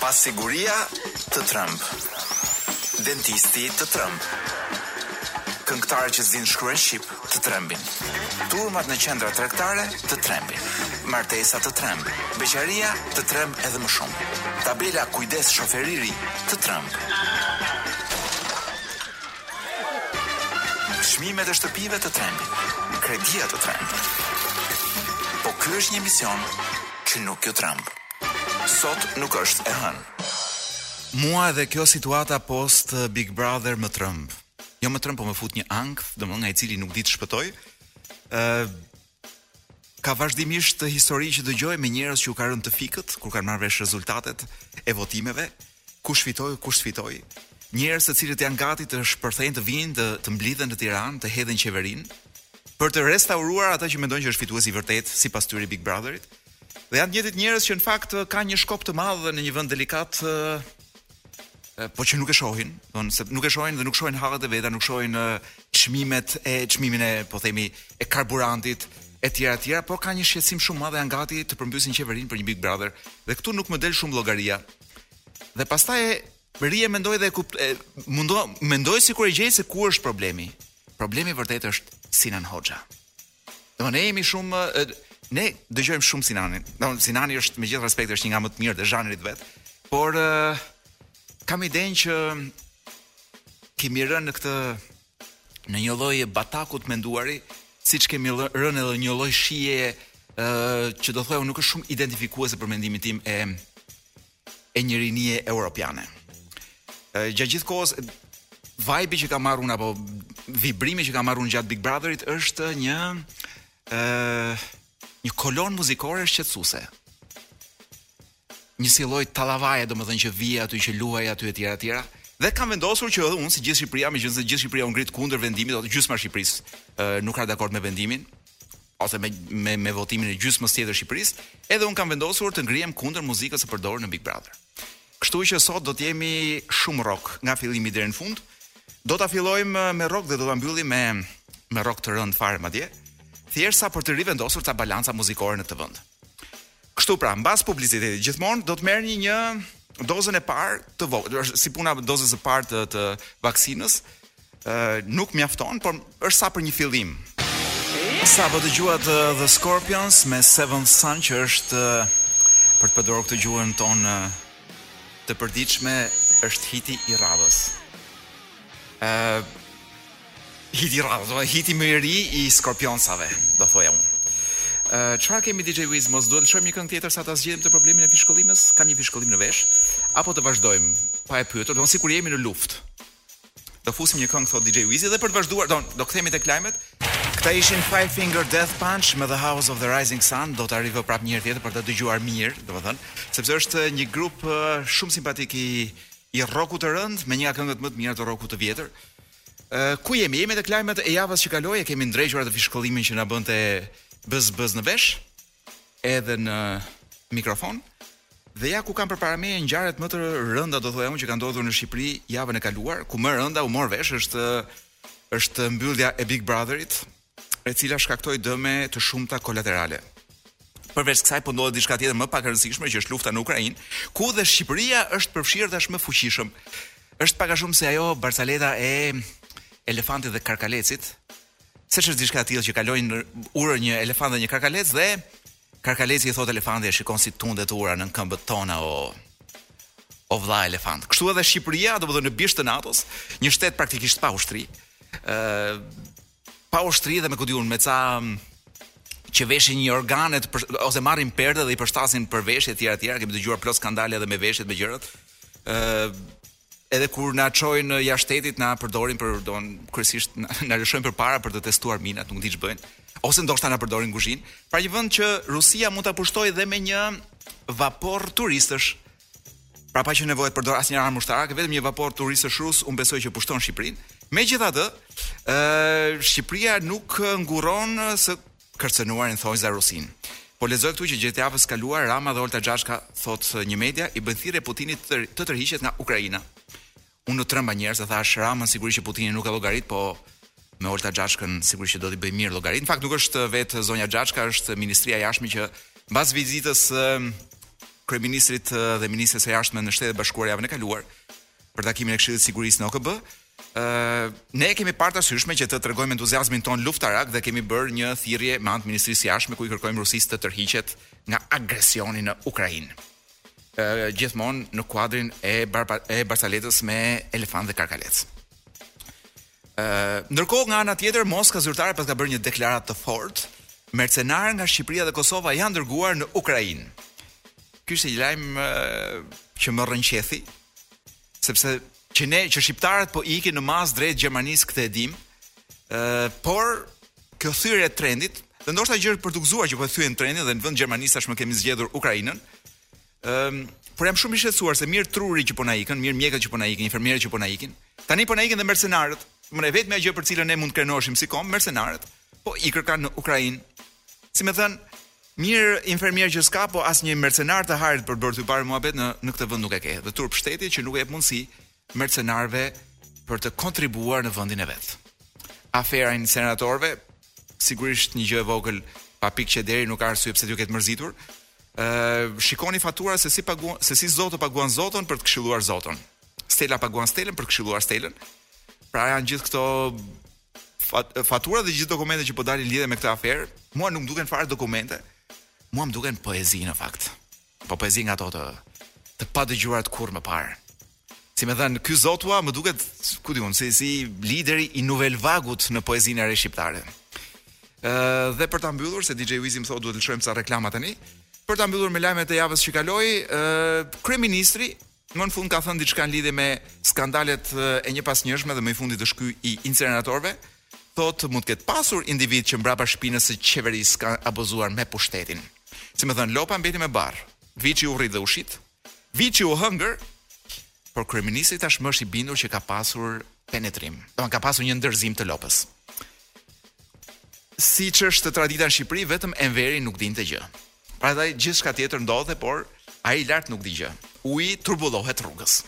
Pasiguria të tremb, dentisti të tremb, këngëtarët që s'dinë të shkruajnë shqip të trembin, turmat në qendra tregtare të trembin, martesa të tremb, beqaria të tremb edhe më shumë, tabela kujdes shofer i ri të tremb. Çmimet e shtëpive të trembin, kredia të tremb. Po ky është një emision që nuk ju tremb. Sot nuk është e hënë. Mua edhe kjo situata post eh, Big Brother më tremb. Jo më tremb, po më fut një ankth, domethënë nga i cili nuk di të shpëtoj. Ë, eh, Ka vazhdimisht histori që dëgjoj me njerëz që u ka rënë të fikët kur kanë marrë vesh rezultatet e votimeve, kush fitoi, kush s'fitoi. Njerëz të cilët janë gati të shpërthejnë, të vijnë, të, të mblidhen në Tiranë, të hedhin qeverinë për të restauruar atë që mendojnë që është fituesi i vërtetë sipas tyre i Big Brotherit. Dhe janë të njëjtit njerëz që në fakt kanë një shkop të madh në një vend delikat po që nuk e shohin, domethënë nuk e shohin dhe nuk shohin hallet e veta, nuk shohin çmimet e çmimin e, po themi, e karburantit etj etj, por ka një shqetësim shumë të madh dhe janë gati të përmbysin qeverinë për një Big Brother. Dhe këtu nuk më del shumë llogaria. Dhe pastaj e rimendoj dhe e kupt e mundo mendoj sikur e gjej se ku është problemi. Problemi i vërtetë është Sinan Hoxha. Do ne jemi shumë ne dëgjojmë shumë Sinanin. Do Sinani është me gjithë respekt është një nga më të mirë të zhanrit të vet, por uh, kam idenë që kemi rënë në këtë në një lloj bataku të menduari, siç kemi rënë edhe në një lloj shije ë uh, që do thoja nuk është shumë identifikuese për mendimin tim e e një rinie europiane. Gjatë gjithë kohës vajbi që kam marrë unë apo vibrimi që kam marrë unë gjatë Big Brotherit është një ë një kolonë muzikore shqetësuese. Një si lloj tallavaje, domethënë që vihej aty që luhej aty etj etj. Dhe kam vendosur që unë si gjithë Shqipëria, meqenëse gjithë Shqipëria u ngrit kundër vendimit, ose gjysma e Shqipërisë nuk ra dakord me vendimin. ose me me me votimin e gjysmës tjetër të Shqipërisë, edhe unë kam vendosur të ngrihem kundër muzikës së përdorur në Big Brother. Kështu që sot do të jemi shumë rock nga fillimi deri në fund. Do ta fillojmë me rock dhe do ta mbyllim me me rock të rëndë fare madje. Thjesht sa për të rivendosur ca balanca muzikore në këtë vend. Kështu pra, mbas publicitetit gjithmonë do të merrni një dozën e parë të vogël, është si puna dozës së parë të, të vaksinës, ë nuk mjafton, por është sa për një fillim. Sapo dëgjuat uh, The Scorpions me Seventh Sun që është uh, për të përdorur këtë gjuhën tonë uh, të përditshme është hiti i radhës. Ë uh, Hiti i radhës, domethënë hiti më i ri i Scorpionsave, do thoja unë. Ë, çfarë kemi DJ Wiz, mos duhet të lëshojmë një këngë tjetër sa ta zgjidhim këtë problemin e fishkëllimës? Kam një fishkëllimë në vesh, apo të vazhdojmë pa e pyetur, domethënë sikur jemi në luftë. Do fusim një këngë thotë DJ Wizi dhe për të vazhduar, do do kthehemi tek lajmet. Këta ishin Five Finger Death Punch me The House of the Rising Sun, do ta rivë prapë një herë tjetër për ta dëgjuar mirë, domethënë, sepse është një grup shumë simpatik i i rokut të rëndë, me një nga këngët më të mira të rokut të vjetër. Ku jemi? Jemi tek lajmet e javës që kaloi, e kemi ndrequr atë fishkëllimin që na bënte bëz bëz në vesh, edhe në mikrofon. Dhe ja ku kam përpara meje ngjarjet më të rënda, do thoja unë që kanë ndodhur në Shqipëri javën e kaluar, ku më e rënda u mor vesh është është mbyllja e Big Brotherit, e cila shkaktoi dëme të shumta kolaterale. Përveç kësaj po ndodh edhe diçka tjetër më pak e rëndësishme që është lufta në Ukrainë, ku dhe Shqipëria është përfshirë tashmë fuqishëm. Është pak a shumë si ajo barcaleta e elefantit dhe karkalecit, se ç'është diçka e tillë që kalojnë urën një elefant dhe një karkalec dhe karkaleci i thotë elefantit e shikon si tundet ura nën këmbët tona o o vlla elefant. Kështu edhe Shqipëria, domethënë në bisht të NATO-s, një shtet praktikisht pa ushtri, ë pa ushtri dhe me ku di unë me ca që veshin një organe të për, ose marrin perde dhe i përshtasin për veshje etj etj kemi dëgjuar plot skandale edhe me veshjet me gjërat ë edhe kur na çojnë jashtë shtetit na përdorin pardon kryesisht na, na lëshojnë përpara për të testuar minat nuk di ç'bëjnë ose ndoshta na përdorin në kuzhinë pra një vend që Rusia mund ta pushtojë dhe me një vapor turistësh Pra pa qenë nevoja të përdorë asnjë armë ushtarake, vetëm një vapor turistësh rusë, unë besoj që pushton Shqipërinë. Megjithatë, ë Shqipëria nuk ngurron së kërcënuari në thonjëza Rusinë. Po lexoj këtu që gjatë javës së kaluar Rama dhe Olta Xhaçka thotë një media i bëjnë thirrje Putinit të, të tërhiqet nga Ukraina. Unë u tremba njerëz e thashë Ramën sigurisht që Putini nuk e llogarit, po me Olta Xhaçkën sigurisht që do t'i bëjë mirë llogaritë. Në fakt nuk është vetë zonja Xhaçka, është Ministria e Jashtme që mbas vizitës së kryeministrit dhe ministres së Jashtme në Shtetet e Bashkuara javën e kaluar për takimin e Këshillit të Sigurisë në OKB, ë ne kemi parë të arsyeshme që të tregojmë entuziazmin tonë luftarak dhe kemi bërë një thirrje me anë të Ministrisë së Jashtme ku i kërkojmë Rusisë të tërhiqet nga agresioni në Ukrainë. gjithmonë në kuadrin e barca, e barsaletës me elefant dhe karkalec. Ë, ndërkohë nga ana tjetër Moska zyrtare pas ka bërë një deklaratë të fortë, mercenarë nga Shqipëria dhe Kosova janë dërguar në Ukrainë. Ky ishte një lajm që më rrënqethi. sepse që ne që shqiptarët po ikin në masë drejt Gjermanisë këtë e dim, ë por kjo thyrje e trendit, dhe ndoshta gjë për të gëzuar që po e thyen trendin dhe në vend Gjermanisë tashmë kemi zgjedhur Ukrainën. Ëm, por jam shumë i shqetësuar se mirë truri që po na ikën, mirë mjekët që po na ikin, infermierët që po na ikin. Tani po na ikin dhe mercenarët. Domethënë e vetmja gjë për cilën ne mund të krenoheshim si komb, mercenarët po ikërkan në Ukrainë. Si me thënë, Mirë infermier që s'ka po asnjë mercenar të hajrit për të bërë dy pare muhabet në në këtë vend nuk e ke. Dhe turp shteti që nuk u jep mundësi mercenarëve për të kontribuuar në vendin e vet. Afera e inceneratorëve sigurisht një gjë e vogël pa pikë qederi nuk ka arsye pse t'ju ketë mërzitur. Ë shikon fatura se si paguan se si Zoto paguan Zoton për të këshilluar Zoton. Stela paguan Stelën për të këshilluar Stelën. Pra janë gjithë këto Faturat dhe gjithë dokumentet që po dalin lidhje me këtë aferë, mua nuk më duken fare dokumente. Mua më duken poezi në fakt. Po poezi nga ato të të padëgjuarat kurrë më parë. Si me thënë, ky Zotua më duket, ku di unë, si si lideri i Nouvelle Vagut në poezinë e re shqiptare. Ë dhe për ta mbyllur se DJ Wizi më thotë duhet të lëshojmë ca reklama tani. Për ta mbyllur me lajmet e javës që kaloi, ë kryeministri Më në fund ka thënë diçka në lidhje me skandalet e njëpasnjëshme dhe më i fundit është ky i inceneratorëve. Thotë mund të ketë pasur individ që mbrapa shpinës së qeverisë ka abuzuar me pushtetin. Si me thënë, lopa mbeti me barrë. Viçi u rrit dhe u shit. Viçi u hëngër, por kryeministri tashmë është i bindur që ka pasur penetrim. Domethënë ka pasur një ndërzim të lopës. Siç është tradita në Shqipëri, vetëm Enveri nuk dinte gjë. Pastaj gjithçka tjetër ndodh, por ai lart nuk di gjë. Uji turbullohet rrugës.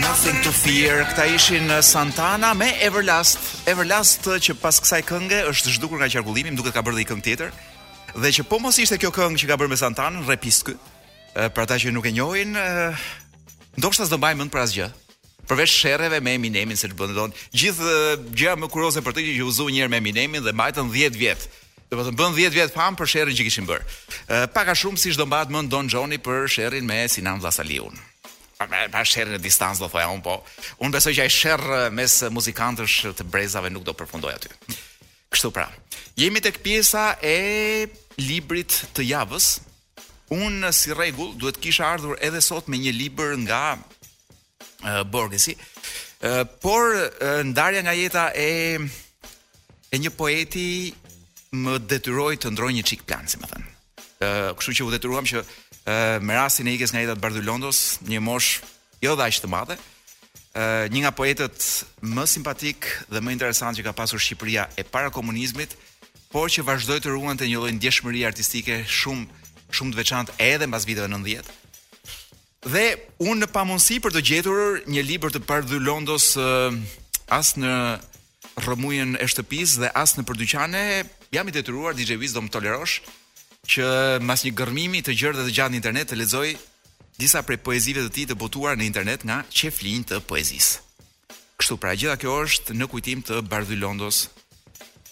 Nothing to fear. Këta ishin uh, Santana me Everlast. Everlast uh, që pas kësaj kënge është zhdukur nga qarkullimi, më duket ka bërë dhe një këngë tjetër. Dhe që po mos ishte kjo këngë që ka bërë me Santanën, repist ky. Uh, për ata që nuk e njohin, ndoshta s'do mbahej mend për asgjë. Përveç sherreve me Eminemin se ç'bën don, gjithë gjëja më kurioze për të që u zu një herë me Eminemin dhe e mbajtën 10 vjet. Domethënë bën 10 vjet famë për sherrin që kishin bërë. Pak a shumë siç do mbahet mend Don Xhoni për sherrin me Sinan Vllasaliun. Pa sherrin në distancë do thoja unë po. Unë besoj që ai sherr mes muzikantësh të brezave nuk do përfundojë aty. Kështu pra. Jemi tek pjesa e librit të javës. Unë si rregull duhet të kisha ardhur edhe sot me një libër nga Borgesi. Por ndarja nga jeta e e një poeti më detyroi të ndroj një çik plan, si me thënë. Ë, kështu që u detyruam që me rastin e ikjes nga jeta të Bardhyl Londos, në mosh Jo dhe aq të madhe. Ë një nga poetët më simpatikë dhe më interesantë që ka pasur Shqipëria e para komunizmit, por që vazhdoi të ruante një lloj ndjeshmërie artistike shumë shumë të veçantë edhe mbas viteve 90. Dhe unë në pamundësi për të gjetur një libër të Bardhyl Londos as në rrëmujën e shtëpisë dhe as nëpër dyqane, jam i detyruar DJ Wiz do më tolerosh që mbas një gërmimi të gjerë dhe të gjatë në internet të lexoj disa prej poezive të tij të botuara në internet nga qejflinj të poezisë. Kështu pra, gjitha kjo është në kujtim të Bardhyl Londos,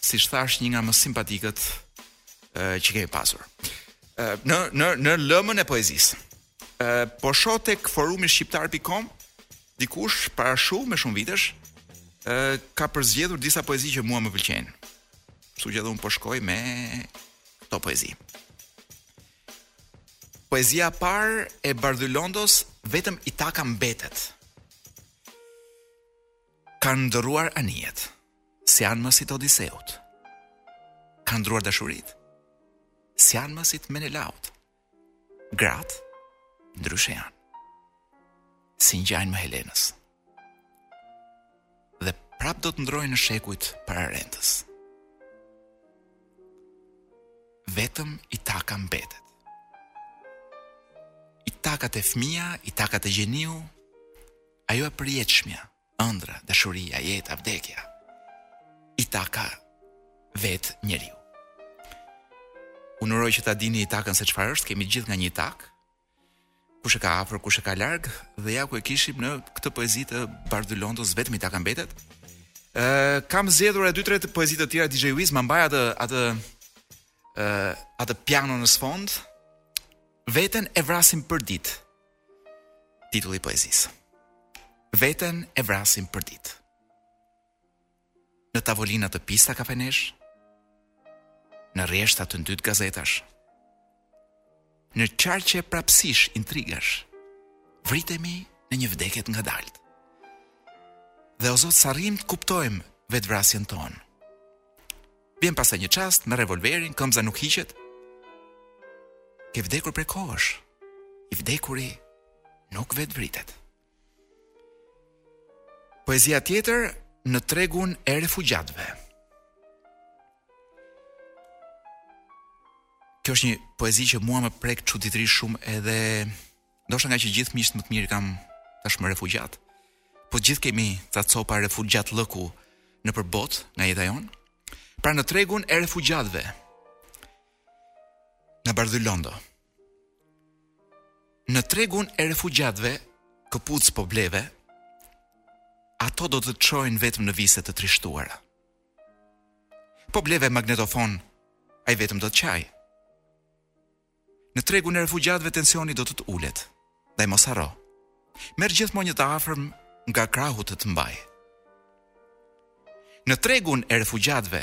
siç thashë një nga më simpatikët që kemi pasur. Në në në lëmën e poezisë. po shoh tek forumi shqiptar.com dikush para shumë e shumë vitesh ka përzgjedhur disa poezi që mua më pëlqejnë. Kështu që edhe unë po shkoj me këto poezi. Poezia e parë e Bardhyl Londos vetëm Itaka mbetet. Kanë ndërruar anijet, s'janë më si të Odiseut. Kanë ndërruar dashuritë, s'janë më si të Menelaut. Gratë, ndryshe janë. S'i ngjajnë më Helenës. Dhe prap do të ndrrojnë në shekujt pararendës. Vetëm Itaka mbetet. Itaka te fmija, Itaka te gjeniu, ajo e përjetshmja. ëndrra, dashuria, jeta, vdekja, Itaka vetë njeriu. Unë uroj që ta dini Itakën se çfarë është, kemi të gjithë nga një Itakë, kush e ka afër, kush e ka larg dhe ja ku e kishim në këtë poezi të Bardhyl Londos vetëm Itaka mbetet. Ë uh, kam zgjedhur edhe dy tre poezi të tjera DJ Wiz, ma mbaj atë atë ë uh, atë piano në sfond. Veten e vrasim përditë. Titulli i poezisë. Veten e vrasim përditë. Në tavolina të pista kafenesh, në rreshta të ndytë gazetash, në qarqe prapsish intrigash, vritemi në një vdekje të ngadaltë. Dhe o Zot, s'arrijmë të kuptojmë vetëvrasjen tonë. Vjen pastaj një çast merr revolverin, këmbëza nuk hiqet. Ke vdekur prej kohësh. I vdekuri nuk vetëvritet. Poezia tjetër në tregun e refugjatëve. Kjo është një poezi që mua më prek çuditërisht shumë edhe ndoshta ngaqë gjithë miqtë më të mirë kam tashmë refugjatë. Po gjithë kemi ca copa refugjatë diku nëpër botë nga jeta jonë. Pra në tregun e refugjatëve. Nga Bardhyl Londo. Në tregun e refugjatëve këpucë po bleve, ato do të të çojnë vetëm në vise të trishtuara. Po bleve magnetofon, ai vetëm do të qajë. Në tregun e refugjatëve tensioni do të të ulet. Ndaj mos harro. Merr gjithmonë një të afërm nga krahu të të të mbajë. Në tregun e refugjatëve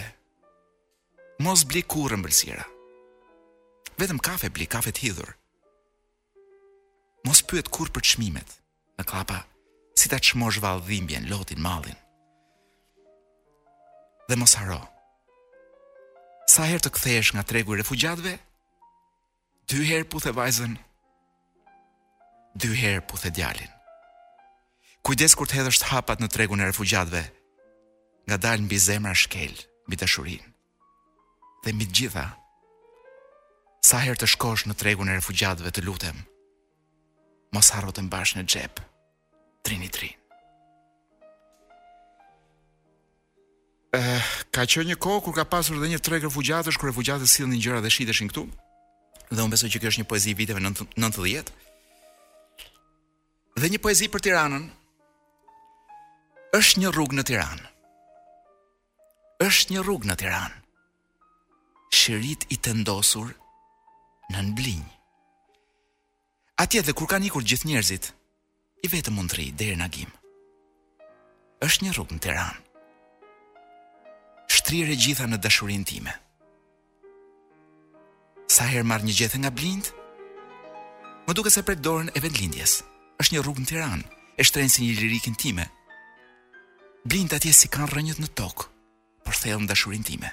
mos bli kurrë ëmbëlsira. Vetëm kafe bli, kafe të hidhur. Mos pyet kurrë për çmimet. Në kllapa, si ta çmosh vallë dhimbjen, lotin, mallin. Dhe mos harro. Sa herë të kthehesh nga tregu i refugjatëve, dy herë puthe vajzën, dy herë puthe djalin. Kujdes kur të hedhësh hapat në tregun e refugjatëve, ngadalë mbi zemra shkel, mbi dashurinë. Dhe mbi të gjitha, sa herë të shkosh në tregun e refugjatëve të lutem, mos harro të mbash në xhep trinitrinë. Eh, ka qenë një kohë kur ka pasur edhe një treg refugjatësh, kur refugjatët sillnin gjëra dhe shiteshin këtu. Dhe unë besoj që kjo është një poezi e viteve 90. Dhe një poezi për Tiranën. Është një rrugë në Tiranë. Është një rrugë në Tiranë. Shirit i tendosur nën blinj. Atje dhe kur kanë ikur gjithë njerëzit, i vetëm mund të rri deri në agim. Është një rrugë në Tiranë. Shtrirë e gjitha në dashurinë time. Sa herë marr një gjethe nga blinjtë, më duket se prek dorën e vendlindjes. Është një rrugë në Tiranë, e shtrenjtë si një lirikë intime. Blinjtë atje s'i kanë rrënjët në tokë, por thellë në dashurinë time.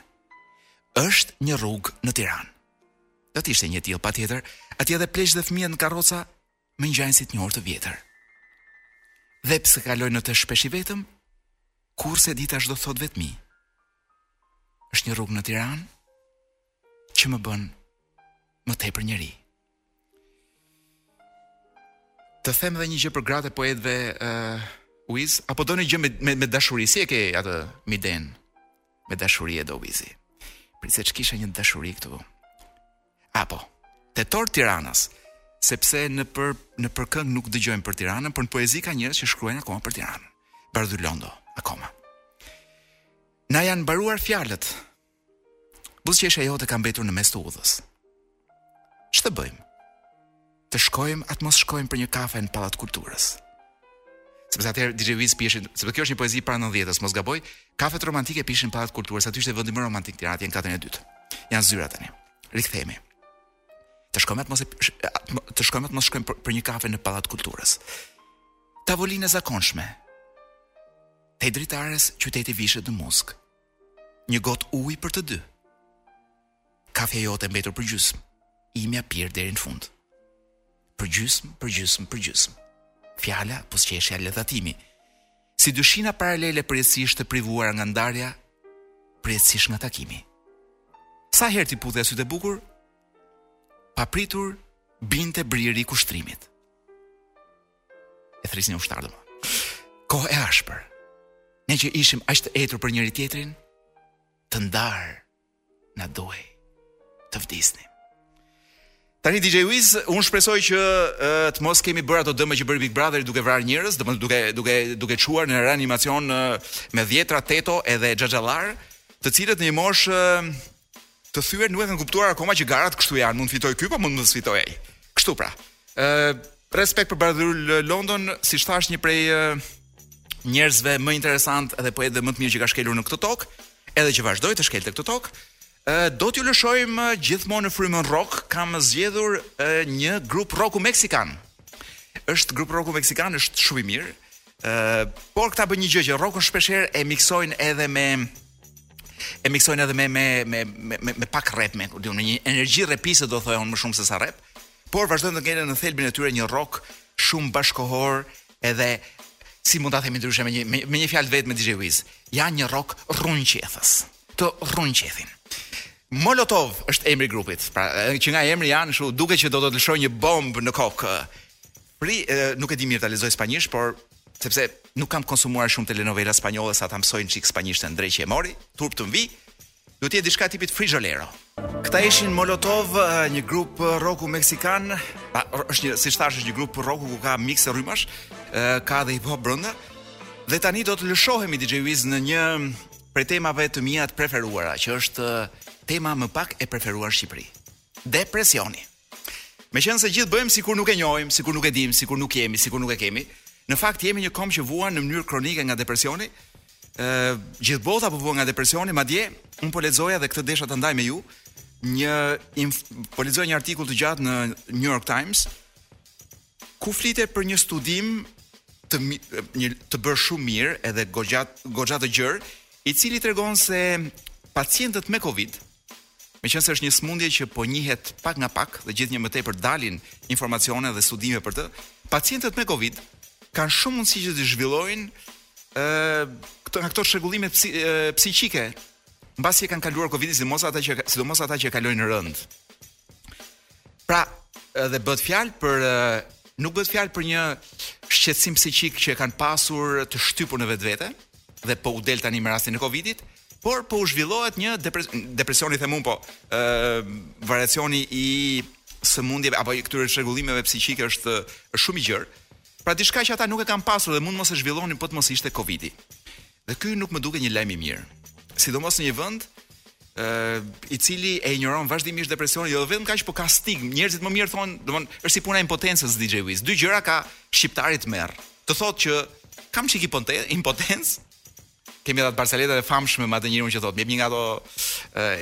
Është një rrugë në Tiranë. Do të ishte një e tillë patjetër, atje edhe pleqtë dhe fëmijët në karroca më ngjajnë si të një ore të vjetër. Dhe pse kaloj në të shpesh i vetëm, kurrë s'e dita ç'do të thotë vetmi. Është një rrugë në Tiranë, që më bën më tepër njeri. Të them dhe një gjë për gratë e poetëve uh, Uiz, apo do një gjë me, me, me dashuri, si e ke atë miden me dashuri e do Uizi. Prit se ç' kisha një dashuri këtu, Apo, tetor tiranas, sepse nëpër nëpër këngë nuk dëgjojmë për Tiranën, por në poezi ka njerëz që shkruajnë akoma për Tiranën. Bardhyl Londo akoma. Na janë mbaruar fjalët. Buzëqeshja jote ka mbetur në mes të udhës. Ç'të bëjmë? të shkojmë a të mos shkojmë për një kafe në Pallat Kulturës. Sepse atëherë DJ Wiz pishin, sepse kjo është një poezi para 90-s, mos gaboj, kafet romantike piheshin në Pallat Kulturës, aty ishte vendi më romantik Tiranë, atje në katin e dytë. Janë zyra tani. Rikthehemi. Të shkojmë a të mos të shkojmë a të mos shkojmë për, për një kafe në Pallat Kulturës. Tavolinë e zakonshme. Tej dritares qyteti vishet në muzg. Një gotë ujë për të dy. Kafja jote e mbetur për gjysmë, imja pirë deri në fund. Për gjysmë, për gjysmë, për gjysmë. Fjala, buzëqeshja, ledhatimi. Si dy shina paralele përjetësisht të privuara nga ndarja, përjetësisht nga takimi. Sa herë t'i puthja sytë e bukur, papritur binte briri i kushtrimit. E thërrisnin ushtarë, domo. Kohë e ashpër. Ne që ishim aq të etur për njëri-tjetrin, të ndarë, na duhej të vdisnim. Tani DJ Wiz, unë shpresoj që të mos kemi bërë ato dëme që bëri Big Brother duke vrarë njerëz, domethënë duke duke duke çuar në reanimacion me dhjetra teto edhe xhaxhallar, të cilët në një moshë të thyer nuk e kanë kuptuar akoma që garat kështu janë, mund të fitojë ky, po mund të fitojë ai. Kështu pra. Ë respekt për Bardhyl London, siç thashë një prej njerëzve më interesantë dhe poetëve më të mirë që ka shkelur në këtë tokë, edhe që vazhdoftë të shkelë këtë tokë. Ë do t'ju lëshojmë gjithmonë në frymën rock, kam zgjedhur një grup rocku meksikan. Është grup rocku meksikan, është shumë i mirë. Ë por këta bëjnë një gjë që rockun shpesh herë e miksojnë edhe me e miksojnë edhe me me me me, me, me pak rap me, di unë, me një energji repiste do thoja unë më shumë se sa rap, por vazhdojnë të ngelen në thelbin e tyre një rock shumë bashkëkohor, edhe si mund ta themi ndryshe me një me, me një fjalë të vetme DJ Wiz. Janë një rock rrëngjethës. Të rrëngjethin. Molotov është emri i grupit. Pra, që nga emri janë kështu, duket që do të lëshojë një bombë në kokë. Pri, nuk e di mirë ta lexoj spanjisht, por sepse nuk kam konsumuar shumë telenovela spanjolle sa ta mësoj një çik spanjishten, dreqi e mori, turp të më vijë. Duhet të jetë diçka e tipit Frijolero. Këta ishin Molotov, një grup roku meksikan, pa, është një, siç thashë, është një grup roku ku ka mikse rrymash, ka dhe hip hop brenda. Dhe tani do të lëshohemi DJ Wiz në një prej temave të mia të preferuara, që është tema më pak e preferuar në Shqipëri. Depresioni. Meqenëse gjithë bëjmë sikur nuk e njohim, sikur nuk e dimë, sikur nuk jemi, sikur nuk e kemi, në fakt jemi një komb që vuan në mënyrë kronike nga depresioni. Ë, gjithë bota po vuan nga depresioni, madje un po lexoja dhe këtë desha ta ndaj me ju, një inf, po lexoja një artikull të gjatë në New York Times ku flitej për një studim të një të bërë shumë mirë edhe goxha goxha të gjerë, i cili tregon se pacientët me Covid, Meqenëse është një sëmundje që po njihet pak nga pak dhe gjithnjë më tepër dalin informacione dhe studime për të, pacientët me Covid kanë shumë mundësi që t'i zhvillojnë ë këto nga këto çrregullime psi, psiqike mbasi e kanë kaluar Covidin, sidomos ata që sidomos ata që e kalojnë rënd. Pra, edhe bëhet fjalë për nuk bëhet fjalë për një shqetësim psiqik që e kanë pasur të shtypur në vetvete dhe po u del tani me rastin e Covidit, por po u zhvillohet një depres depresioni themi, po, ë variacioni i sëmundjeve apo i këtyre çrregullimeve psiqike është është shumë i gjerë. Pra diçka që ata nuk e kanë pasur dhe mund të mos e zhvillonin po të mos ishte Covidi. Dhe ky nuk më duket një lajm i mirë. Sidomos në një vend ë i cili e injoron vazhdimisht depresionin, jo vetëm kaq, po ka stigmë. Njerëzit më mirë thonë, domthon, është si puna e impotencës DJ Wiz. Dy gjëra ka shqiptari tmerr. Të thotë që kam çik impotencë, kemi edhe atë barsaletën e famshme me atë njeriu që thotë, më jep një nga ato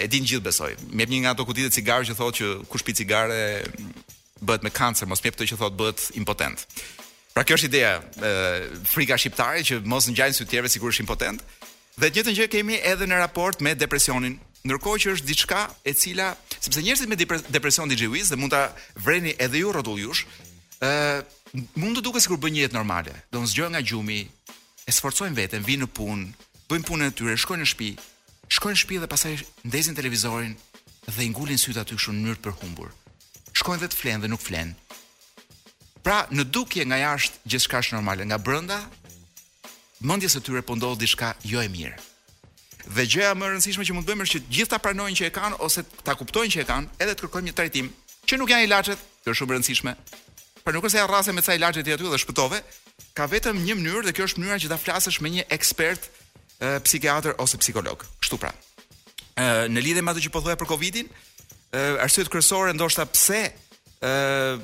e dini gjithë besoj. Më jep një nga ato kutitë e cigares që thotë që kush pi cigare bëhet me kancer, mos më jep këtë që thotë bëhet impotent. Pra kjo është ideja, e, frika shqiptare që mos ngjajnë sy të tjerëve sikur është impotent. Dhe të njëjtën gjë kemi edhe në raport me depresionin. Ndërkohë që është diçka e cila, sepse njerëzit me depresion DJ Wiz dhe mund ta vreni edhe ju rrotull jush, ë mund të duket sikur bëjnë një jetë normale. Domethënë zgjohen nga gjumi, e sforcojnë veten, vinë në punë, bëjnë punën e tyre, shkojnë në shtëpi, shkojnë në shtëpi dhe pastaj ndezin televizorin dhe i ngulin sytë aty kështu në mënyrë të përhumbur. Shkojnë dhe të flenë dhe nuk flenë. Pra, në dukje nga jashtë gjithçka është normale, nga brenda mendjes së tyre po ndodh diçka jo e mirë. Dhe gjëja më e rëndësishme që mund të bëjmë është që gjithë ta pranojnë që e kanë ose ta kuptojnë që e kanë, edhe të kërkojmë një trajtim që nuk janë ilaçet, kjo është shumë e rëndësishme. Pra nuk është se ia rrase me ca ilaçe ti aty dhe shpëtove, ka vetëm një mënyrë dhe kjo është mënyra që ta flasësh me një ekspert e, psikiatër ose psikolog. Kështu pra. E, në lidhje me atë që po thoya për Covidin, e, arsyet kryesore ndoshta pse ë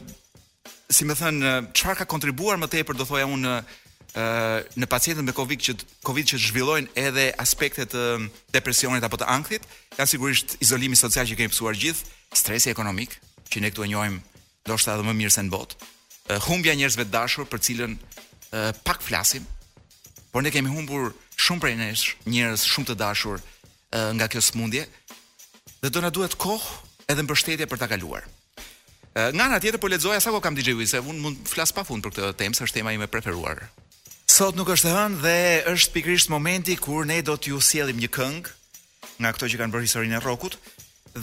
si me thënë çfarë ka kontribuar më tepër do thoja unë ë në pacientët me Covid që Covid që të zhvillojnë edhe aspektet e depresionit apo të ankthit, janë sigurisht izolimi social që kemi pësuar gjithë, stresi ekonomik, që ne këtu e njohim ndoshta edhe më mirë se në botë, humbja e njerëzve të dashur për të cilën pak flasim, por ne kemi humbur shumë prej nesh njerëz shumë të dashur nga kjo sëmundje dhe do na duhet kohë edhe mbështetje për ta kaluar. Nga ana tjetër po lexoja sa kohë kam DJ Wiz, se unë mund të flas pafund për këtë temë, se është tema ime e preferuar. Sot nuk është e hënë dhe është pikërisht momenti kur ne do t'ju sjellim një këngë nga këto që kanë bërë historinë e rrokut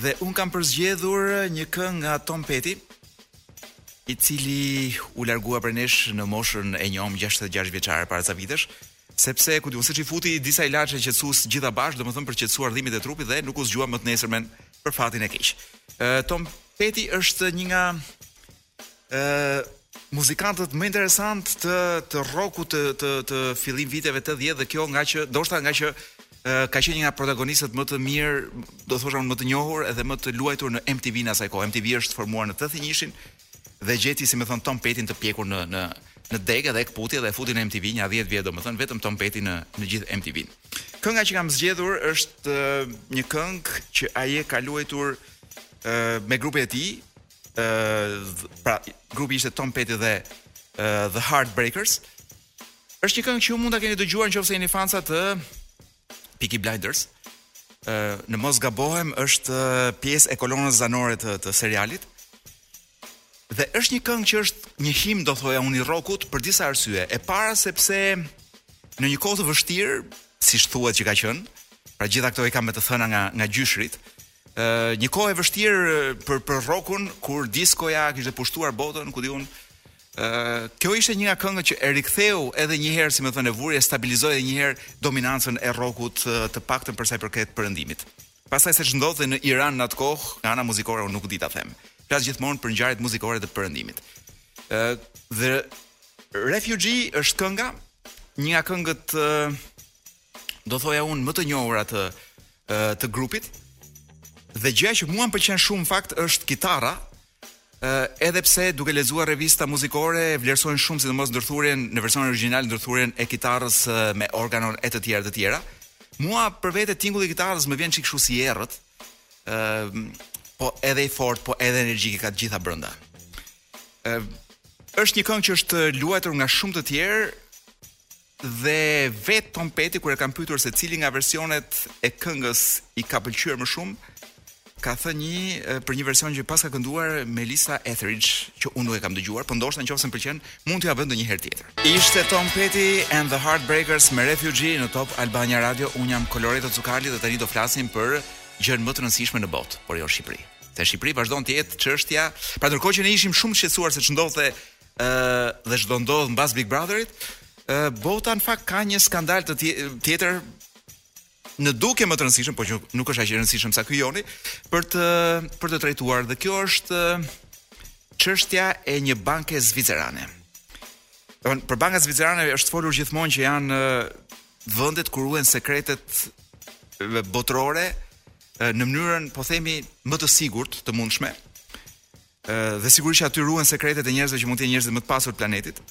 dhe un kam përzgjedhur një këngë nga Tom Petty i cili u largua prej nesh në moshën e njomë 66 vjeçare para ca vitesh. Sepse, ku di unë, seç i futi disa ilaçe qetësues të gjitha bashkë, domethënë për të qetësuar dhimbjet e trupit dhe nuk u zgjua më të nesërmen për fatin e keq. Ë Tom Petty është një nga ë muzikantët më interesantë të të rockut të të të fillim viteve 80 dhe kjo nga që ndoshta nga që ka qenë një nga protagonistët më të mirë, do thosha unë më të njohur edhe më të luajtur në MTV në asaj kohë. MTV është formuar në 81-shin, dhe gjeti si me thënë Tom Pettyn të pjekur në në në degë edhe e kputi dhe e futi në MTV nja 10 vjet domethënë vetëm Tom Petty në në gjithë MTV. Kënga që kam zgjedhur është një këngë që ai e ka luajtur me grupin e tij, pra grupi ishte Tom Petty and The Heartbreakers. Është një këngë që ju mund ta keni dëgjuar në qoftë se jeni fansa të Peaky Blinders. Ë në mos gabohem është pjesë e kolonës zanore të të serialit. Dhe është një këngë që është një himn do thoja unë i rockut për disa arsye. E para sepse në një kohë të vështirë, siç thuhet që ka qenë, pra gjitha këto i kam me të thëna nga nga gjyshrit, një kohë e vështirë për për rockun kur diskoja kishte pushtuar botën, ku di unë. Ë kjo ishte një nga këngët që e riktheu edhe një herë, si me thënë, vuri e stabilizoi edhe një herë dominancën e rockut të paktën për sa i përket perëndimit. Pastaj se ç'ndodhte në Iran në atë kohë, nga ana muzikore unë nuk di ta them. Flas gjithmonë për ngjarjet muzikore të perëndimit. Ë dhe Refugee është kënga një nga këngët do thoja unë më të njohura të të grupit. Dhe gjëja që mua më pëlqen shumë fakt është kitara, ë edhe pse duke lexuar revista muzikore vlerësojnë shumë sidomos ndërthurjen në versionin origjinal ndërthurjen e kitarës me organon e të tjera të tjera. Mua për vete tingulli i kitarës më vjen çik kështu si errët. ë po edhe i fortë, po edhe energjik, i ka të gjitha brenda. ë është një këngë që është luajtur nga shumë të tjerë Dhe vetë Tom Petty kur e kanë pyetur se cili nga versionet e këngës i ka pëlqyer më shumë, ka thënë një për një version që paska kënduar Melissa Etheridge, që unë nuk e kam dëgjuar, por ndoshta në qoftë se më pëlqen, mund t'jua vë ndonjëherë tjetër. Ishte Tom Petty and the Heartbreakers me Refugee në Top Albania Radio. Unë jam Koloreto Cukali dhe tani do flasim për gjënë më të rëndësishme në botë, por jo në Shqipëri. Në Shqipëri vazhdon të jetë çështja, pra ndërkohë që ne ishim shumë të shqetësuar se ç'ndodhte ë dhe ç'do ndodhë mbas Big Brotherit, ë bota në fakt ka një skandal tjetër në dukje më të rëndësishëm, por që nuk është aq i rëndësishëm sa ky joni, për të për të trajtuar dhe kjo është çështja e një banke zvicerane. Don për bankat zvicerane është folur gjithmonë që janë vendet ku ruhen sekretet botërore në mënyrën, po themi, më të sigurt të mundshme. Dhe sigurisht që aty ruhen sekretet e njerëzve që mund të jenë njerëzit më të pasur të planetit.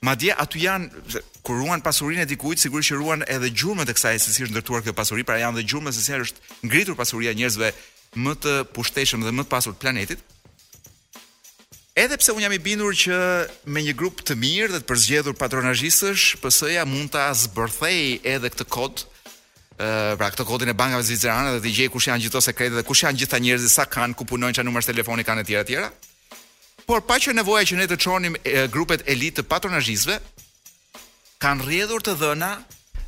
Madje aty janë kur ruan pasurinë e dikujt, sigurisht që ruan edhe gjurmët e kësaj se si është ndërtuar kjo pasuri, pra janë dhe gjurmët se si është ngritur pasuria e njerëzve më të pushtetshëm dhe më të pasur të planetit. Edhe pse un jam i bindur që me një grup të mirë dhe të përzgjedhur patronazhistësh, PS-ja mund ta zbërthej edhe këtë kod pra këtë kodin e bankave zvicerane dhe të gjej kush janë gjithë ato sekrete dhe kush janë gjithë këta njerëzit sa kanë, ku punojnë, çfarë numrash telefoni kanë etj etj. Por pa qenë nevoja që ne të çonim grupet elit të patronazhistëve kanë rrjedhur të dhëna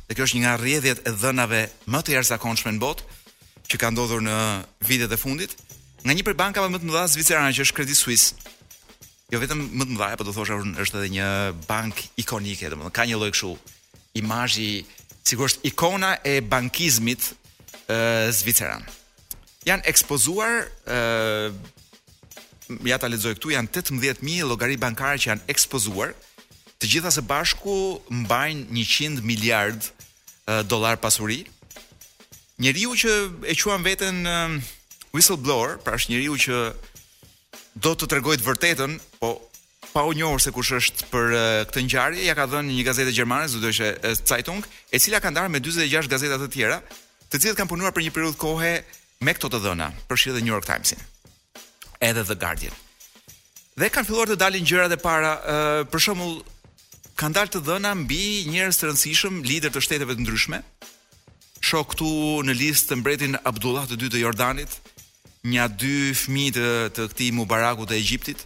dhe kjo është një nga rrjedhjet e të dhënave më të jashtëzakonshme në botë që ka ndodhur në vitet e fundit nga një prej bankave më të mëdha zvicerane që është Credit Suisse. Jo vetëm më të mëdha, po do thosha është edhe një bank ikonike, domethënë ka një lloj kështu imazhi sikur është ikona e bankizmit ë zviceran. Janë ekspozuar ë ja ta lexoj këtu janë 18000 llogari bankare që janë ekspozuar. Të gjitha së bashku mbajnë 100 miliard dollar pasuri. Njeriu që e quan veten whistleblower, pra është njeriu që do të tregojë të vërtetën, po Pa u njohur se kush është për këtë ngjarje, ia ka dhënë një gazete gjermane, Süddeutsche Zeitung, e cila i ka ndarë me 46 gazeta të tjera, të cilat kanë punuar për një periudhë kohe me këto të dhëna, përfshi edhe New York Timesin. Edhe The Guardian. Dhe kanë filluar të dalin gjërat e para, uh, për shembull, kanë dalë të dhëna mbi njerëz të rëndësishëm, lider të shteteve të ndryshme. Shoh këtu në listë mbretin Abdullah të dytë të Jordanit, Nja dy fëmijët të këtij Mubarakut të Egjiptit,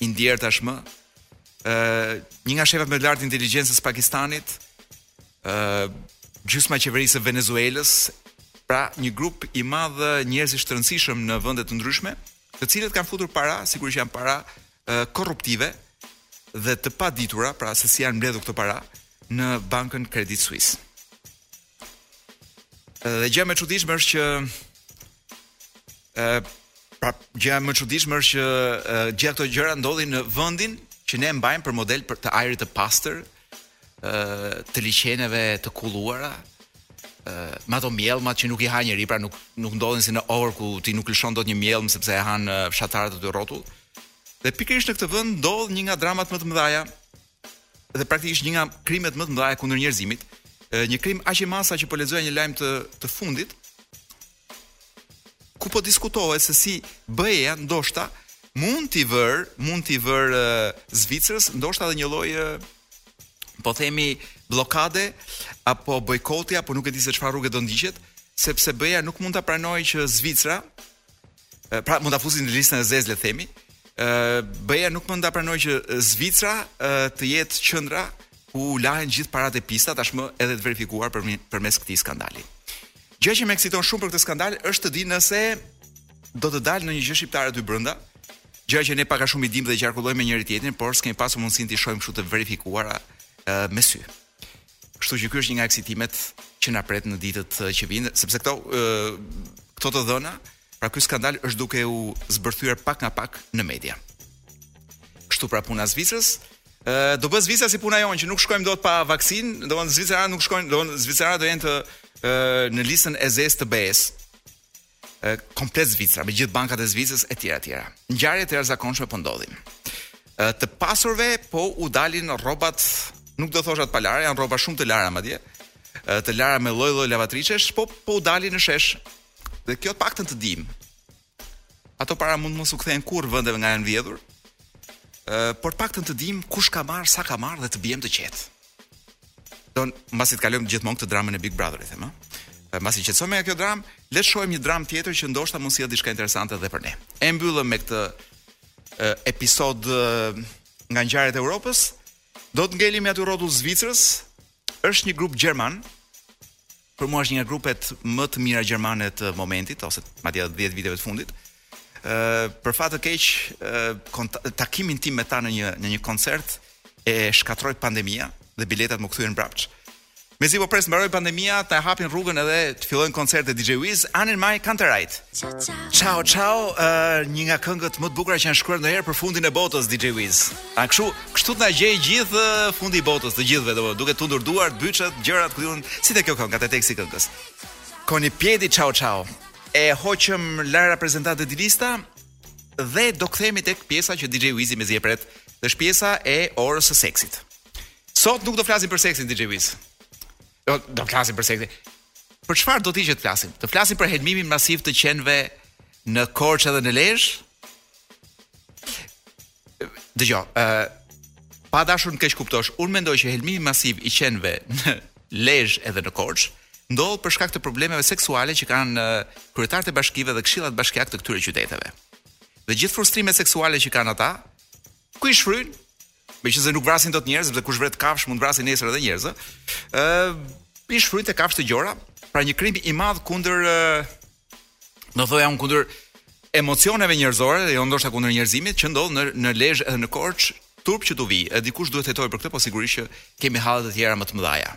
i ndjerë tashmë. ë Një nga shefat më të lartë të inteligjencës së Pakistanit, ë gjysma e qeverisë së Venezuelës, pra një grup i madh ë, njerëzish të rëndësishëm në vende të ndryshme, të cilët kanë futur para, sigurisht janë para ë korruptive dhe të paditura, pra se si janë mbledhur këto para në bankën Credit Suisse. Dhe gjëja më e çuditshme është që ë pra gjëja më e çuditshme është që gjithë këto gjëra ndodhin në vendin që ne mbajmë për model për të ajrit të pastër, ë të liqeneve të kulluara, ë me ato mjellmat që nuk i ha njeri, pra nuk nuk ndodhin si në Ohër ku ti nuk lëshon dot një mjellm sepse e han fshatarët aty rrotull. Dhe pikërisht në këtë vend ndodh një nga dramat më të mëdha dhe praktikisht një nga krimet më të mëdha kundër njerëzimit, një krim aq i madh sa që po lexoja një lajm të të fundit ku po diskutohet se si BE-ja ndoshta mund t'i vër, mund t'i vër Zvicrës, ndoshta edhe një lloj po themi bllokade apo bojkoti apo nuk e di se çfarë rruge do ndiqet, sepse BE-ja nuk mund ta pranojë që Zvicra pra mund ta fusin në listën e zezë le të themi. Ë BE-ja nuk mund ta pranojë që Zvicra të jetë qendra ku lahen gjithë paratë e pista tashmë edhe të verifikuara përmes këtij skandali. Gjë që më eksiton shumë për këtë skandal është të di nëse do të dalë ndonjë gjë shqiptare aty brenda, gjë që ne pak a shumë i dimë dhe i qarkullojmë me njëri tjetrin, por s'kemi pasur mundësinë t'i shohim kështu të verifikuara me sy. Kështu që ky është një nga eksitimet që na pret në ditët që vijnë, sepse këto ë këto të dhëna, pra ky skandal është duke u zbërthyer pak nga pak në media. Kështu pra puna e Zvicrës, ë do bëhet Zvicra si puna jonë që nuk shkojmë dot pa vaksinë, domthonë zviceranët nuk shkojnë, domthonë zviceranët do jenë të ë në listën e zezë të BE-së. komplet Zvicra, me gjithë bankat e Zvicrës etj etj. Ngjarje të jashtëzakonshme po ndodhin. Të pasurve po u dalin rrobat, nuk do thosha të palara, janë rroba shumë të lara madje. Të lara me lloj-lloj lavatriçesh, po po u dalin në shesh. Dhe kjo të paktën të dimë. Ato para mund mos u kthehen kurrë vendeve nga janë vjedhur. Ë, por të paktën të dimë kush ka marrë, sa ka marrë dhe të biem të qetë. Don, mbasi të kalojmë gjithmonë këtë dramën e Big Brotherit, ëm. Mbasi qetësohemi nga kjo dramë, le të shohim një dramë tjetër që ndoshta mund të sjellë diçka interesante edhe për ne. E mbyllëm me këtë episod nga ngjarjet e Europës. Do të ngelemi aty rrotull Zvicrës. Është një grup gjerman Për mua është një nga grupet më të mira gjermane të momentit ose madje edhe 10 viteve të fundit. Ë për fat të keq, ë takimin tim me ta në një në një koncert e shkatërroi pandemia dhe biletat m'u kthyen mbrapsht. Mezi po pres mbarojë pandemia, ta hapin rrugën edhe të fillojnë koncertet DJ Wiz, AnnenMayKantereit. Ciao ciao, uh, një nga këngët më të bukura që janë shkruar ndonjëherë për fundin e botës DJ Wiz. A kështu, kështu të na gjejë gjithë fundi i botës, të gjithëve, domethënë, duke tundur duart, byçet, gjërat, ku di unë, si te kjo kënga, te teksti i këngës. Con i piedi ciao ciao. E hoqëm La Rappresentante di Lista dhe do kthehemi tek pjesa që DJ Wizi mezi e pret. Dhe është pjesa e orës së seksit. Sot nuk do flasim për seksin DJ Wiz. Do do flasim për seksin. Për çfarë do ti që të flasim? Të flasim për helmimin masiv të qenve në Korçë dhe në Lezhë? Dëgjo, ë pa dashur të më keqkuptosh, unë mendoj që helmimi masiv i qenve në Lezhë edhe në Korçë ndodh për shkak të problemeve seksuale që kanë kryetarët e bashkive dhe këshillat bashkiakë të këtyre qyteteve. Dhe gjithë frustrimet seksuale që kanë ata, ku i shfryjnë? Meqenëse nuk vrasin dot njerëz, se kush vret kafshë mund vrasi nesër edhe njerëz, ë i shfryjnë te kafshë të gjora, pra një krim i madh kundër Do thoja un kundër emocioneve njerëzore dhe jo ndoshta kundër njerëzimit që ndodh në në Lezhë edhe në Korçë turp që t'ju vijë. E dikush duhet të hetojë për këtë, po sigurisht që kemi halle të tjera më të mëdha.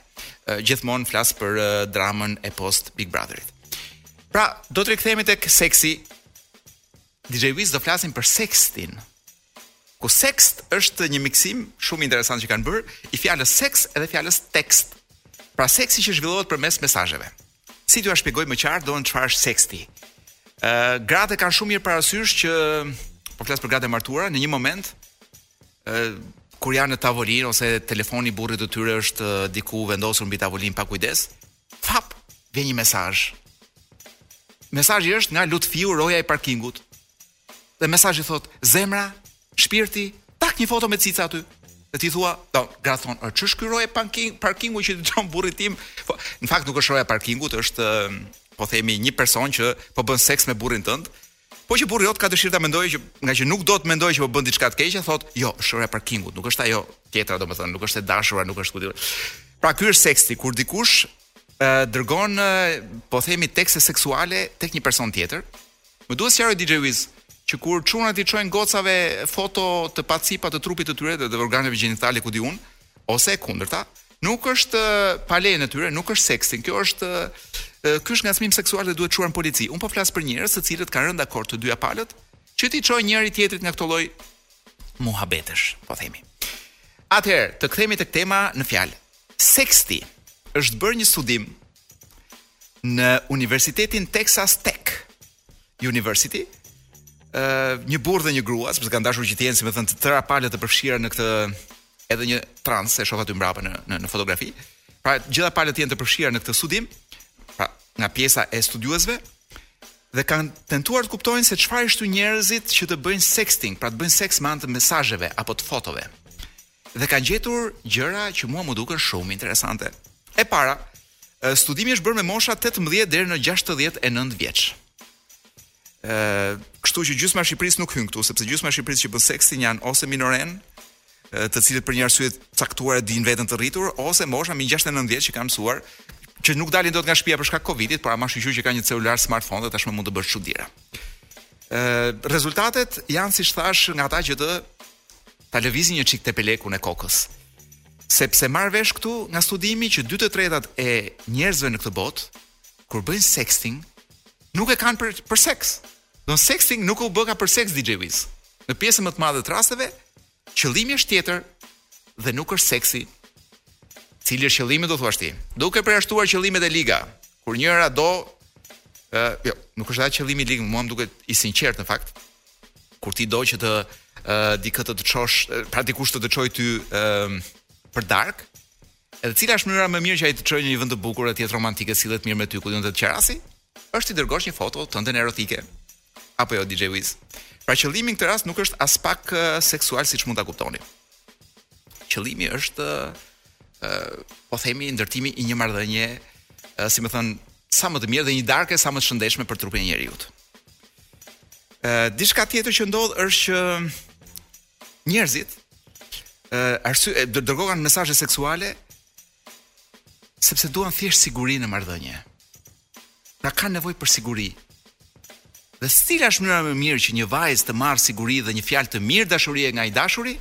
Gjithmonë flas për dramën e post Big Brotherit. Pra, do të rikthehemi tek sexti. DJ Wiz do flasim për sextin. Ku sext është një miksim shumë interesant që kanë bërë i fjalës seks edhe fjalës tekst. Pra sexti që zhvillohet përmes mesazheve. Si t'jua shpjegoj më qartë domethënë çfarë është seksti? Ë, uh, gratë e kanë shumë mirë parasysh që po flas për gratë e martuara në një moment ë uh, kur janë në tavolinë ose telefoni i burrit të tyre është uh, diku vendosur mbi tavolinë pa kujdes, fap, vjen një mesazh. Mesazhi është nga Lutfiu, roja e parkingut. Dhe mesazhi thot, zemra, shpirti, tak një foto me cica aty. Dhe ti thua, do, gra thon, "Ë ç'është ky roja parking, parkingu që të çon burrit tim?" Po, në fakt nuk është roja parkingut, është po themi një person që po bën sext me burrin tënd. Po që burri jot ka dëshirë ta mendojë që nga që nuk do të mendojë që po bën diçka të keqe, thot, "Jo, është roja parkingut, nuk është ajo tjetra, domethënë, nuk është e dashura, nuk është kujt." Pra ky është sexti kur dikush ë dërgon po themi tekste seksuale tek një person tjetër, Më duhet sqaroj DJ Wiz që kur çunat i çojnë gocave foto të pacipa të trupit të tyre dhe të organeve gjenitale ku di unë ose e kundërta, nuk është pa lejen e tyre, nuk është sexting, kjo është ky është ngacmim seksual dhe duhet çuar në polici. Un po flas për njerëz të cilët kanë rënë dakord të dyja palët që t'i çojnë njëri tjetrit nga këto lloj muhabetesh, po themi. Atëherë, të kthehemi tek tema në fjalë. Sexti është bërë një studim në Universitetin Texas Tech University, ë uh, një burrë dhe një grua, sepse kanë dashur që të jenë, si më thënë, të tëra palët të përfshira në këtë edhe një trans e shoh aty mbrapa në në, në fotografi. Pra, gjitha palët janë të përfshira në këtë studim, pra, nga pjesa e studiuesve dhe kanë tentuar të kuptojnë se çfarë i shtyn njerëzit që të bëjnë sexting, pra të bëjnë seks me anë të mesazheve apo të fotove. dhe kanë gjetur gjëra që mua më duken shumë interesante. E para, studimi është bërë me mosha 18 deri në 69 vjeç. Ë, kështu që gjysma e Shqipërisë nuk hyn këtu, sepse gjysma e Shqipërisë që bën sexting janë ose minoren, të cilët për një arsye të caktuar e dinë veten të rritur ose mosha mbi 69 vjeç që kanë mësuar që nuk dalin dot nga shtëpia për shkak Covidit, por ama shyqyr që kanë një celular smartphone dhe tashmë mund të bësh çudira. Ë, rezultatet janë siç thash nga ata që të ta lëvizi një çik tepelekun e kokës. Sepse marr vesh këtu nga studimi që dy të tretat e njerëzve në këtë botë kur bëjnë sexting nuk e kanë për për seks. Don sexting nuk u bëka për seks DJ Wiz. Në pjesën më të madhe të rasteve, qëllimi është tjetër dhe nuk është seksi. Cili është qëllimi do thuash ti? Duke përjashtuar qëllimet e liga, kur njëra do ë, jo, nuk është dhe qëllimi i lig, mua më duket i sinqertë në fakt. kur ti do që të uh, dikë të çosh, pra dikush të të çojë ty uh, për darkë, edhe cila është mënyra më e mirë që ai të të çojë në një vend të bukur edhe romantike, sillet mirë me ty dhe të të qerasi, është i dërgosh një foto tënde erotike. Apo jo DJ Wiz. Pra qëllimi këtë rast nuk është aspak seksual siç mund ta kuptoni. Qëllimi është ë po themi ndërtimi i një marrëdhënie, si me thënë, sa më të mirë dhe një darke sa më të shëndetshme për trupin e njeriut. Ë diçka tjetër që ndodh është që njerëzit ë arsye dërgokan mesazhe seksuale sepse duan thjesht siguri në marrëdhënie. Pra kanë nevojë për siguri. Dhe cila është mënyra më e mirë që një vajzë të marrë siguri dhe një fjalë të mirë dashurie nga i dashuri?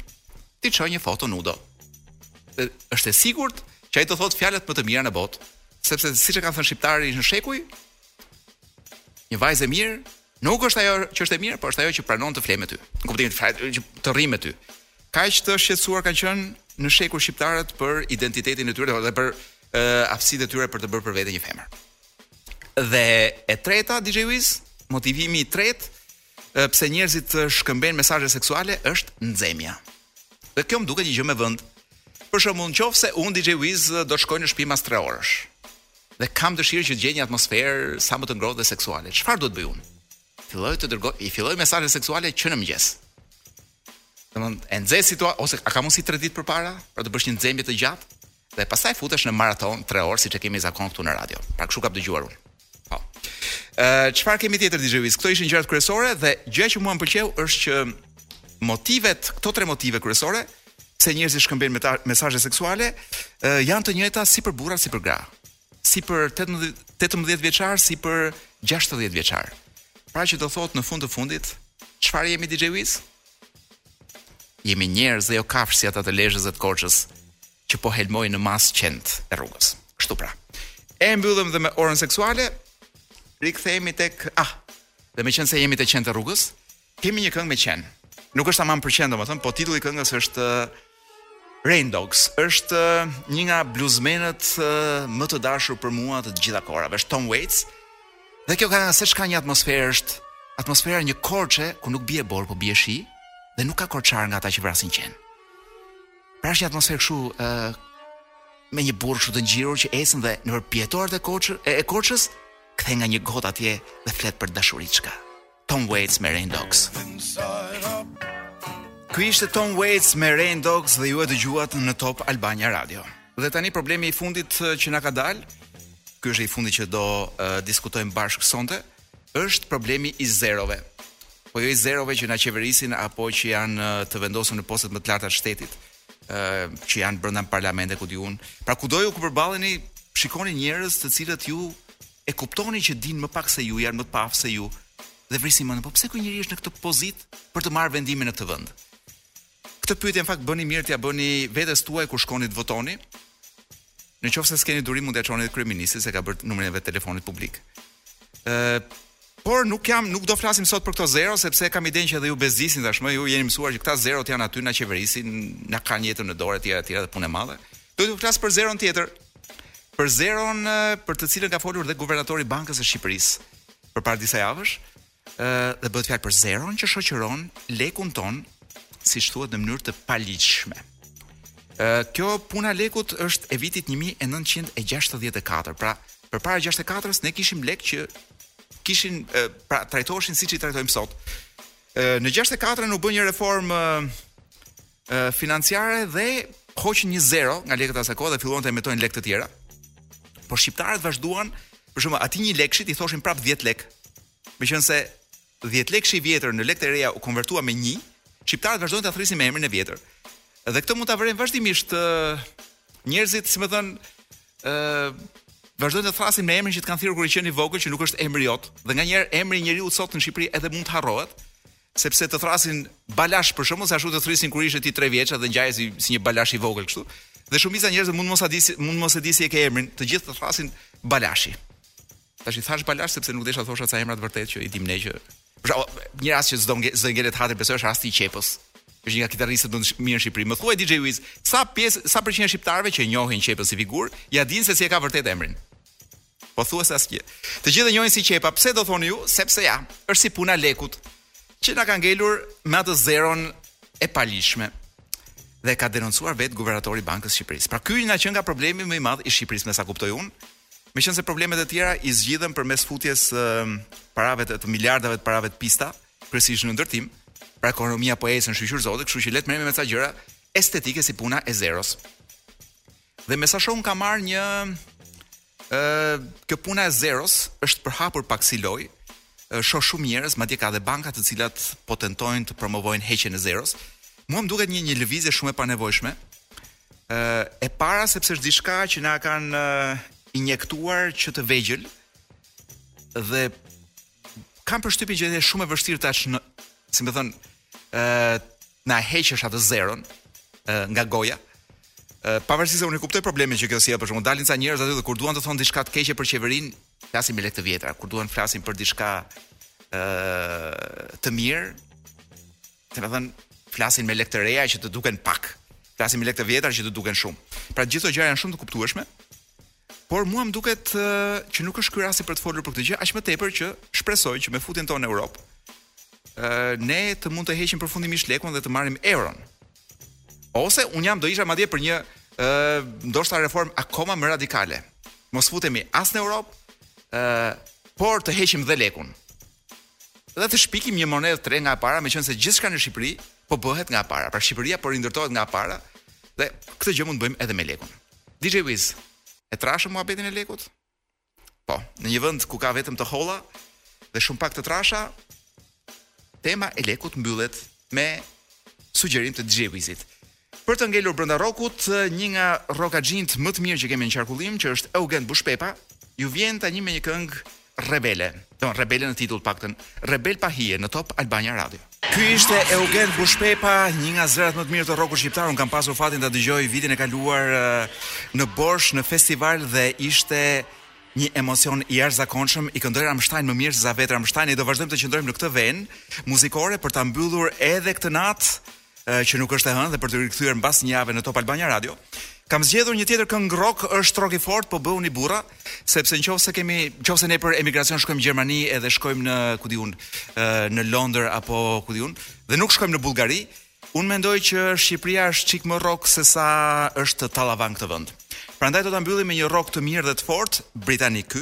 T'i çojë një foto nudo. Dhe është e sigurt që ai do thotë fjalët më të mira në botë, sepse siç e kanë thënë shqiptarët në shekuj, Një vajzë e mirë nuk është ajo që është e mirë, por është ajo që pranon të flejë me ty. Në kuptimin që të rrijë me ty. Kaq të shqetësuar kanë qenë në shekuj shqiptarët për identitetin e tyre dhe për uh, aftësitë e tyre për të bërë për vete një femër. Dhe e treta DJ Wiz, motivimi i tretë pse njerëzit shkëmbejnë mesazhe seksuale është nxemja. Dhe kjo më duket një gjë me vend. Për shembull, nqs unë DJ Wiz do shkoj në shtëpi pas 3 orësh. Dhe kam dëshirë që të gjej një atmosferë sa më të ngrohtë dhe seksuale. Çfarë duhet të bëj unë? Filloj të dërgoj, i filloj mesazhe seksuale që në mëngjes. Domthon, e nxeh situatën ose po ka mundësi 3 ditë përpara për të bërë një nxemje të gjatë? dhe pastaj futesh në maraton 3 orë siç e kemi zakon këtu në radio. Pra kështu kam dëgjuar unë. Po. Ë çfarë kemi tjetër DJ Wiz? Këto ishin gjërat kryesore dhe gjëja që mua më pëlqeu është që motivet, këto tre motive kryesore pse njerëzit shkëmbejnë mesazhe seksuale janë të njëjta si për burra si për gra. Si për 18 18 vjeçar si për 60 vjeçar. Pra që do thotë në fund të fundit, çfarë jemi DJ Wiz? Jemi njerëz dhe jo kafshë si ata të Lezhës dhe të Korçës që po helmojnë në masë qentë e rrugës. Kështu pra. E mbyllëm dhe me orën seksuale. Rikthehemi tek ah, dhe meqenëse jemi te qentë e rrugës, Kemi një këngë me qen. Nuk është tamam për qen domethënë, po titulli i këngës është Rain Dogs. Është një nga bluesmenët më të dashur për mua të të gjitha kohërave, është Tom Waits. Dhe kjo kënga seç ka një atmosferë është, atmosfera e një Korçe ku nuk bie borë, po bie shi dhe nuk ka korçarë nga ata që vrasin qen. Pra është një atmosferë kështu ë me një burrë kështu të ngjirur që ecën dhe nëpër pijetoret e Korçës, e, e Korçës kthen nga një gotë atje dhe flet për dashuriçka. Tom Waits me Rain Dogs. Ky ishte Tom Waits me Rain Dogs dhe ju e dëgjuat në Top Albania Radio. Dhe tani problemi i fundit që na ka dalë, ky është i fundit që do uh, diskutojmë bashkë sonte, është problemi i zerove. Po jo i zerove që na qeverisin apo që janë të vendosur në postet më të larta të shtetit, ë uh, që janë brenda parlamentit e ku di unë. Pra kudo ju ku përballeni, shikoni njerëz të cilët ju E kuptoni që dinë më pak se ju, janë më të paaftë se ju dhe vrisni mendën, po pse ky njeri është në këtë pozitë për të marrë vendime në këtë vend? Këtë pyetje në fakt bëni mirë t'ia bëni vetes tuaj kur shkoni të votoni. Në qoftë se s'keni durim mund t'ia çoni edhe kryeministrit se ka bërë numrin e vet të telefonit publik. Ë Por nuk jam, nuk do flasim sot për këto zero sepse kam idenë që edhe ju bezdisin tashmë, ju jeni mësuar që këta zerot janë aty na qeverisin, na kanë jetën në dorë etj etj dhe punë e madhe. Do të flas për zeron tjetër. Për zeron për të cilën ka folur dhe guvernatori i Bankës së Shqipërisë përpara disa javësh, ë dhe bëhet fjalë për zeron që shoqëron lekun tonë, siç thuhet në mënyrë të paligjshme. Ë kjo puna e lekut është e vitit 1964, pra përpara 64-s ne kishim lekë që kishin e, pra trajtoheshin siç i trajtojmë sot. E, në 64-ën u bë një reformë financiare dhe hoqën një zero nga lekët e asaj kohe dhe filluan të emetojnë lekë të tjera. Por shqiptarët vazhduan, për shembull, atij njëlekshit i thoshin prap 10 lekë. Meqenëse Dhjetëlekëshi i vjetër në lekë të reja u konvertua me një, shqiptarët vazhdojnë ta thrisin me emrin e vjetër. Dhe këtë mund ta vërejmë vazhdimisht ë njerëzit, si me thënë, ë vazhdojnë të thrasin me emrin që të kanë thirrur kur ke qenë i vogël që nuk është emri jot dhe nganjëherë emri i njeriut sot në Shqipëri edhe mund të harrohet sepse të thrasin balash për shkakun se ashtu të thërrisnin kur ishe ti 3 vjeç dhe ngjaje si, si një balash i vogël kështu dhe shumica e njerëzve mund mos a di mund mos e di si e ke emrin të gjithë të thrasin balashi Tash i thashë balash sepse nuk desha të thosha ca emra të vërtetë që i dimë ne që për shembull një rast që s'do nge, s'do ngelet hatër besoj është rasti i Qepës. Është një nga kitaristët më të mirë në Shqipëri. Më thuaj DJ Wiz, sa pjesë, sa përqind e shqiptarëve që e njohin Qepën si figurë, ja dinë se si e ka vërtet emrin. Po thua se asgjë. Të gjithë e njohin si Qepa, pse do thoni ju? Sepse ja, është si puna e lekut që na ka ngelur me atë zeron e paligjshme dhe e ka denoncuar vetë guvernatori i Bankës së Shqipërisë. Pra ky na qenka problemi më i madh i Shqipërisë, me sa kuptoj unë, Meqenëse problemet e tjera i zgjidhëm përmes futjes së parave, të miliardave të parave të pista, kryesisht në ndërtim, pra ekonomia po ecën shyqyr zotë, kështu që le të merremi me ca gjëra estetike si puna e zeros. Dhe me sa shoh un ka marr një ë uh, kjo puna e zeros është përhapur pak si lojë, shoh shumë njerëz, madje ka edhe banka të cilat po tentojnë të promovojnë heqjen e zeros. Mua më duket një një lëvizje shumë e panevojshme, e para sepse është diçka që na kanë injektuar që të vegjël dhe kam përshtypjen që është shumë e vështirë tash në, si me thënë, ë ta heqësh atë zeron nga goja. Ë pavarësisht se unë kuptoj problemin që kjo sjell për shembull dalin ca njerëz aty dhe kur duan të thonë diçka të keqe për qeverinë, flasin me lekë të vjetra, kur duan flasin për diçka ë të mirë, Domethënë, flasin me lekë të reja që të duken pak, flasin me lekë të vjetra që të duken shumë. Pra gjithë këto gjëra janë shumë të kuptueshme, por mua më duket uh, që nuk është ky rasti për të folur për këtë gjë, aq më tepër që shpresoj që me futjen tonë në Europë, uh, ne të mund të heqim përfundimisht lekun dhe të marrim euron. Ose un jam do isha madje për një uh, ndoshta reform akoma më radikale. Mos futemi as në Europë, uh, por të heqim dhe lekun. dhe të shpikim një monedhë të re nga e para, meqenëse gjithçka në Shqipëri po bëhet nga e para. Pra Shqipëria po rindërtohet nga e para dhe këtë gjë mund ta bëjmë edhe me lekun. DJ Wiz, e trasha muhabetin e lekut? Po, në një vend ku ka vetëm të holla dhe shumë pak të trasha, tema e lekut mbyllet me sugjerim të DJ Wizit. Për të ngelur brenda rrokut, një nga rrokaxhinjtë më të mirë që kemi në qarkullim, që është Eugent Bushpepa, ju vjen tani me një këngë rebele, domethënë rebele në titull të paktën, Rebel pa hije në Top Albania Radio. Ky ishte Eugent Bushpepa, një nga zërat më të mirë të rrokut shqiptar, unë kam pasur fatin ta dëgjoj vitin e kaluar në Borsh në festival dhe ishte një emocion i jashtëzakonshëm, i këndoi Rammstein më mirë sesa vetë Rammstein, ne do vazhdojmë të qëndrojmë në këtë venë muzikore për ta mbyllur edhe këtë natë që nuk është e hënë dhe për t'u rikthyer mbas një jave në Top Albania Radio. Kam zgjedhur një tjetër këngë rock, është rock i fortë, po bëuni burra, sepse nëse kemi, nëse ne për emigracion shkojmë në Gjermani edhe shkojmë në, ku di un, në Londër apo ku di un, dhe nuk shkojmë në Bullgari, un mendoj që Shqipëria është çik më rock se sa është tallava në këtë vend. Prandaj do ta mbyllim me një rock të mirë dhe të fortë britanik,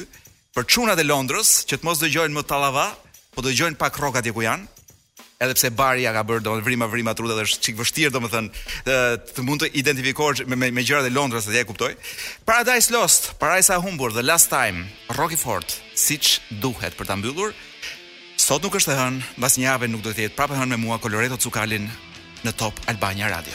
për çunat e Londrës, që të mos dëgjojnë më tallava, po të dëgjojnë pak rock atje ku janë. edhe pse bari ua ka bërë domethënë vrima vrima trutë dhe është çik vështirë domethënë të, të mund të identifikohesh me, me, me gjërat e Londrës atje e kuptoj. Paradise Lost, Parajsa e humbur, The Last Time, rock i fortë, siç duhet për ta mbyllur. Sot nuk është e hënë, mbas një jave nuk do të jetë prapë e hënë me mua Koloreto Cukalin në Top Albania Radio.